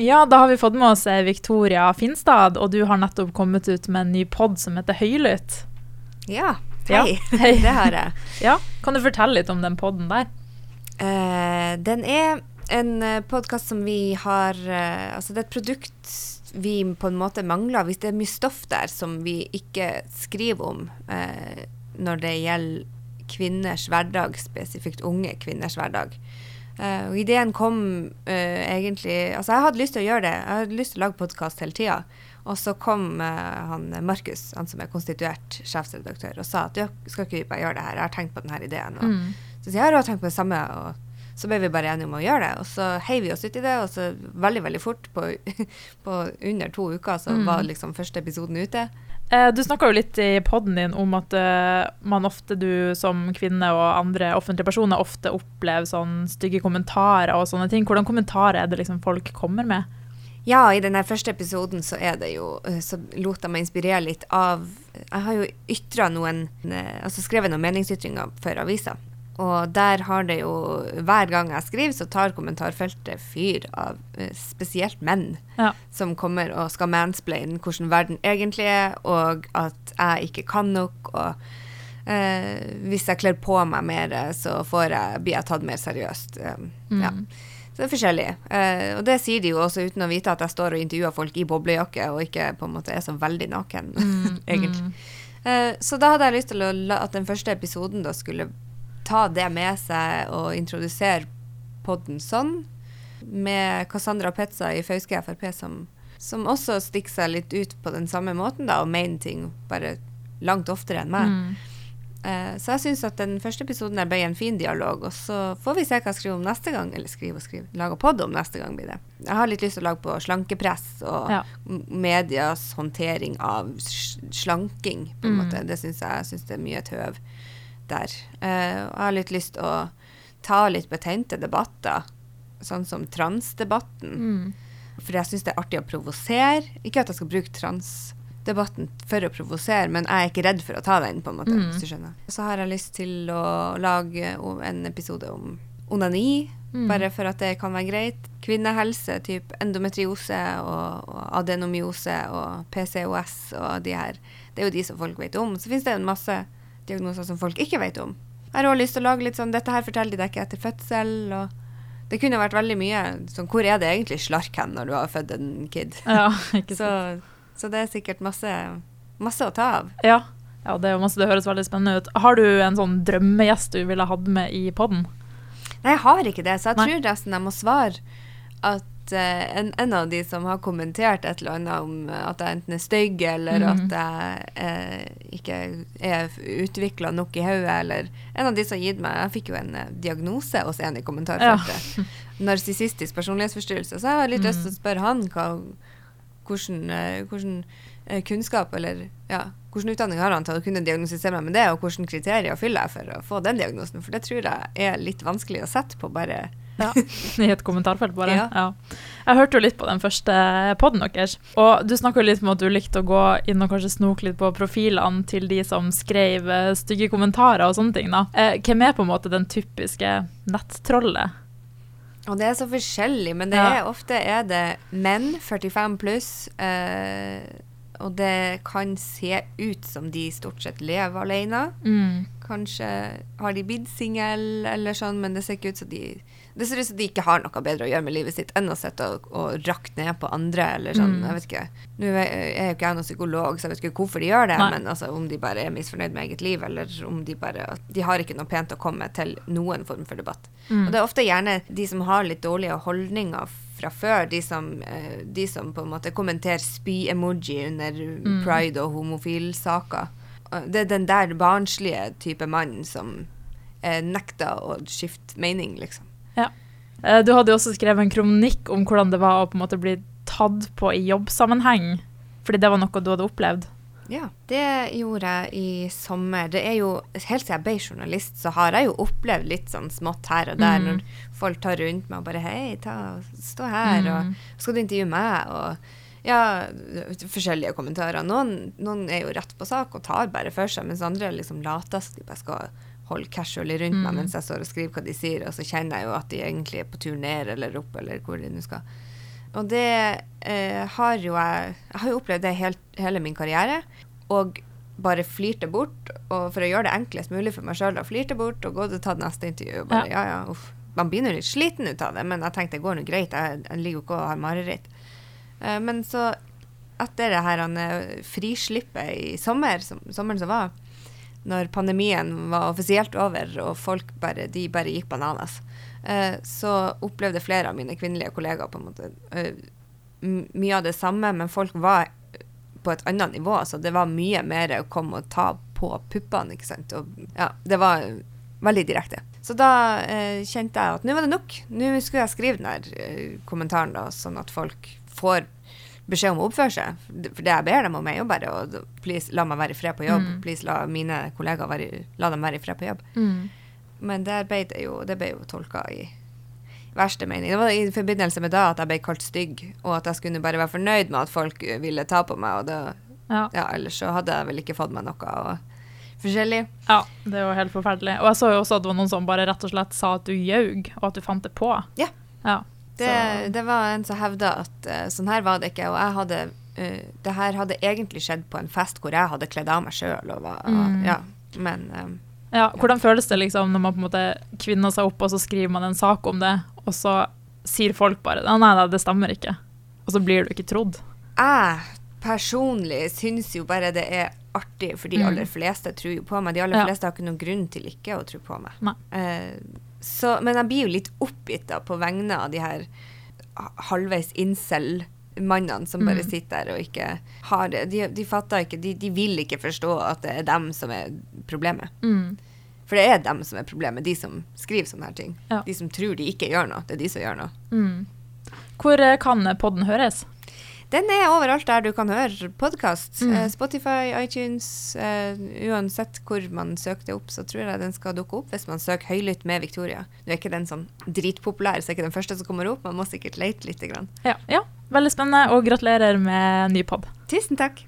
Ja, da har vi fått med oss eh, Victoria Finstad, og du har nettopp kommet ut med en ny pod som heter Høylytt. Ja, Ja, hei. hei. det har jeg. Ja, Kan du fortelle litt om den poden der? Uh, den er en uh, podkast som vi har uh, Altså, det er et produkt vi på en måte mangler. Hvis det er mye stoff der som vi ikke skriver om uh, når det gjelder kvinners hverdag, spesifikt unge kvinners hverdag. Eh, og ideen kom uh, egentlig Altså, jeg hadde lyst til å gjøre det. Jeg hadde lyst til å lage podkast hele tida. Og så kom uh, han Markus, han som er konstituert sjefsredaktør, og sa at «Du, skal ikke vi bare gjøre det her, jeg har tenkt på denne ideen. Og, Mm. Så sier jeg har tenkt på det samme, og så ble vi bare enige om å gjøre det. Og så heiv vi oss ut i det, og så veldig, veldig fort, på, på under to uker, så Mm. var liksom første episoden ute. Eh, Du snakka jo litt i poden din om at eh, man ofte, du som kvinne og andre offentlige personer, ofte opplever sånn stygge kommentarer og sånne ting. Hvordan kommentarer er det liksom folk kommer med? Ja, i den første episoden så er det jo eh, Så lot jeg meg inspirere litt av Jeg har jo ytra noen Altså skrevet noen meningsytringer for avisa. Og der har det jo Hver gang jeg skriver, så tar kommentarfeltet fyr av eh, spesielt menn. Ja. Som kommer og skal mansplaine hvordan verden egentlig er, og at jeg ikke kan nok. Og eh, hvis jeg kler på meg mer, så får jeg, blir jeg tatt mer seriøst. Um, ja. Så det er forskjellig. Eh, og det sier de jo også uten å vite at jeg står og intervjuer folk i boblejakke og ikke på en måte er så veldig naken, egentlig. Eh, så da hadde jeg lyst til å la, at den første episoden da skulle ta det med seg og introdusere podden sånn, med Cassandra Petza i Fauske Frp som, som også stikker seg litt ut på den samme måten da, og mener ting bare langt oftere enn meg. Mm. Uh, så jeg syns at den første episoden ble en fin dialog, og så får vi se hva jeg skriver om neste gang. Eller skrive og skrive. Lage pod om neste gang blir det. Jeg har litt lyst til å lage på slankepress og Ja. medias håndtering av slanking, på en Mm. måte. Det syns jeg, jeg synes det er mye tøv der. Eh, og jeg har litt lyst til å ta litt betente debatter, sånn som transdebatten. Mm. For jeg syns det er artig å provosere. Ikke at jeg skal bruke transdebatten for å provosere, men jeg er ikke redd for å ta den, på en måte, Mm. hvis du skjønner. Så har jeg lyst til å lage en episode om onani, Mm. bare for at det kan være greit. Kvinnehelse, type endometriose og, og adenomyose og PCOS og de her. Det er jo de som folk vet om. Så finnes det en masse diagnoser som folk ikke vet om. Jeg har også lyst til å lage litt sånn Dette her forteller de deg ikke etter fødsel. og det kunne vært veldig mye sånn Hvor er det egentlig slark hen når du har født en kid? Ja, ikke sant. Så, så det er sikkert masse, masse å ta av. Ja. ja det, masse, det høres veldig spennende ut. Har du en sånn drømmegjest du ville hatt med i poden? Nei, jeg har ikke det, så jeg Nei. tror nesten jeg må svare at eh, en, en av de som har kommentert et eller annet om eh, at jeg enten er stygg, eller Mhm. at jeg eh, ikke er utvikla nok i hodet, eller En av de som har gitt meg Jeg fikk jo en eh, diagnose hos en i kommentarfeltet. Narsissistisk personlighetsforstyrrelse. Så jeg har litt lyst til å spørre han hva, hvordan, hvordan kunnskap eller ja, hvordan utdanning har han til å kunne diagnostisere meg med det, og hvilke kriterier fyller jeg for å få den diagnosen? For det tror jeg er litt vanskelig å sette på bare Ja, I et kommentarfelt, bare. Ja. Ja. Jeg hørte jo litt på den første poden deres. Og du snakka litt om at du likte å gå inn og kanskje snoke litt på profilene til de som skrev eh, stygge kommentarer og sånne ting. da. Eh, hvem er på en måte den typiske nettrollet? Og det er så forskjellig, men det er ofte er det menn 45 pluss. Eh, og det kan se ut som de stort sett lever alene. Mm. Kanskje har de blitt single eller sånn, men det ser ikke ut som de det ser ut som de ikke har noe bedre å gjøre med livet sitt enn å sitte og, og rakke ned på andre. eller sånn, Mm. jeg vet ikke. Nå er jo ikke jeg noen psykolog, så jeg vet ikke hvorfor de gjør det. Nei. Men altså, om de bare er misfornøyd med eget liv, eller om de bare De har ikke noe pent å komme til noen form for debatt. Mm. Og det er ofte gjerne de som har litt dårlige holdninger fra før, de som, eh, de som på en måte kommenterer spy-emoji under Mm. pride- og homofilsaker. Det er den der barnslige type mannen som eh, nekter å skifte mening, liksom. Ja. Eh, Du hadde jo også skrevet en kronikk om hvordan det var å på en måte bli tatt på i jobbsammenheng. Fordi det var noe du hadde opplevd. Ja, det gjorde jeg i sommer. Det er jo, Helt siden jeg ble journalist, så har jeg jo opplevd litt sånn smått her og der, Mm. når folk tar rundt meg og bare Hei, ta, stå her, Mm. og skal du intervjue meg? Og ja, forskjellige kommentarer. Noen, noen er jo rett på sak og tar bare for seg, mens andre liksom later som de bare skal holde casually rundt meg Mm. mens jeg står og skriver hva de sier, og så kjenner jeg jo at de egentlig er på tur ned eller opp, eller hvor de nå skal. Og det eh, har jo jeg Jeg har jo opplevd det helt, hele min karriere. Og bare flirte bort. Og for å gjøre det enklest mulig for meg sjøl, flirte bort og gått og tatt neste intervju. Bare, ja. ja. ja, uff. Man begynner litt sliten ut av det, men jeg tenkte det går nå greit. Jeg, jeg ligger jo ikke og har mareritt. Eh, men så, etter det her eh, frislippet i sommer, som, sommeren som var, når pandemien var offisielt over og folk bare, de bare gikk bananas, eh, så opplevde flere av mine kvinnelige kollegaer på en måte mye av det samme, men folk var på et annet nivå. Så det var mye mer å komme og ta på puppene, ikke sant. Og ja, det var veldig direkte. Så da eh, kjente jeg at nå var det nok. Nå skulle jeg skrive den der eh, kommentaren, da, sånn at folk får beskjed om å oppføre seg. For det jeg ber dem om, er jo bare å please, la meg være i fred på jobb. Mm. Please, la mine kollegaer være, la dem være i fred på jobb. Men der ble det jo, det ble jo tolka i verste mening. Det var i forbindelse med da at jeg ble kalt stygg, og at jeg skulle bare være fornøyd med at folk ville ta på meg. Og det, Ja. ja, ellers så hadde jeg vel ikke fått meg noe og forskjellig. ja, det jo helt forferdelig. Og jeg så jo også at det var noen som bare rett og slett sa at du ljaug, og at du fant det på. Ja. Ja. Det, det var en som hevda at uh, sånn her var det ikke, og jeg hadde uh, Det her hadde egentlig skjedd på en fest hvor jeg hadde kledd av meg sjøl Mm. Ja, men um, Ja, hvordan føles det liksom når man på en måte kvinner seg opp, og så skriver man en sak om det, og så sier folk bare nei, nei, det stemmer ikke. Og så blir du ikke trodd. jeg personlig syns jo bare det er artig, for de Mm. aller fleste tror jo på meg. De aller fleste har ikke noen grunn til ikke å tro på meg. Eh, så, men jeg blir jo litt oppgitt da på vegne av de her ha- halvveis incel-mannene som bare Mm. sitter der og ikke har det. De, de fatter ikke, de, de vil ikke forstå at det er dem som er problemet. Mm. For det er dem som er problemet, de som skriver sånne her ting. Ja. De som tror de ikke gjør noe, det er de som gjør noe. Mm. Hvor eh, kan podden høres? Den er overalt der du kan høre podkast. Mm. Spotify, iTunes. Uh, uansett hvor man søker det opp, så tror jeg den skal dukke opp hvis man søker 'Høylytt med Victoria'. Nå er ikke den sånn dritpopulær, så er ikke den første som kommer opp. Man må sikkert lete lite grann. Ja, ja. Veldig spennende, og gratulerer med ny pod. Tusen takk.